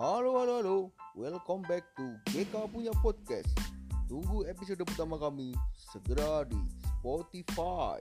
Halo, halo, halo. Welcome back to GK Punya Podcast. Tunggu episode pertama kami segera di Spotify.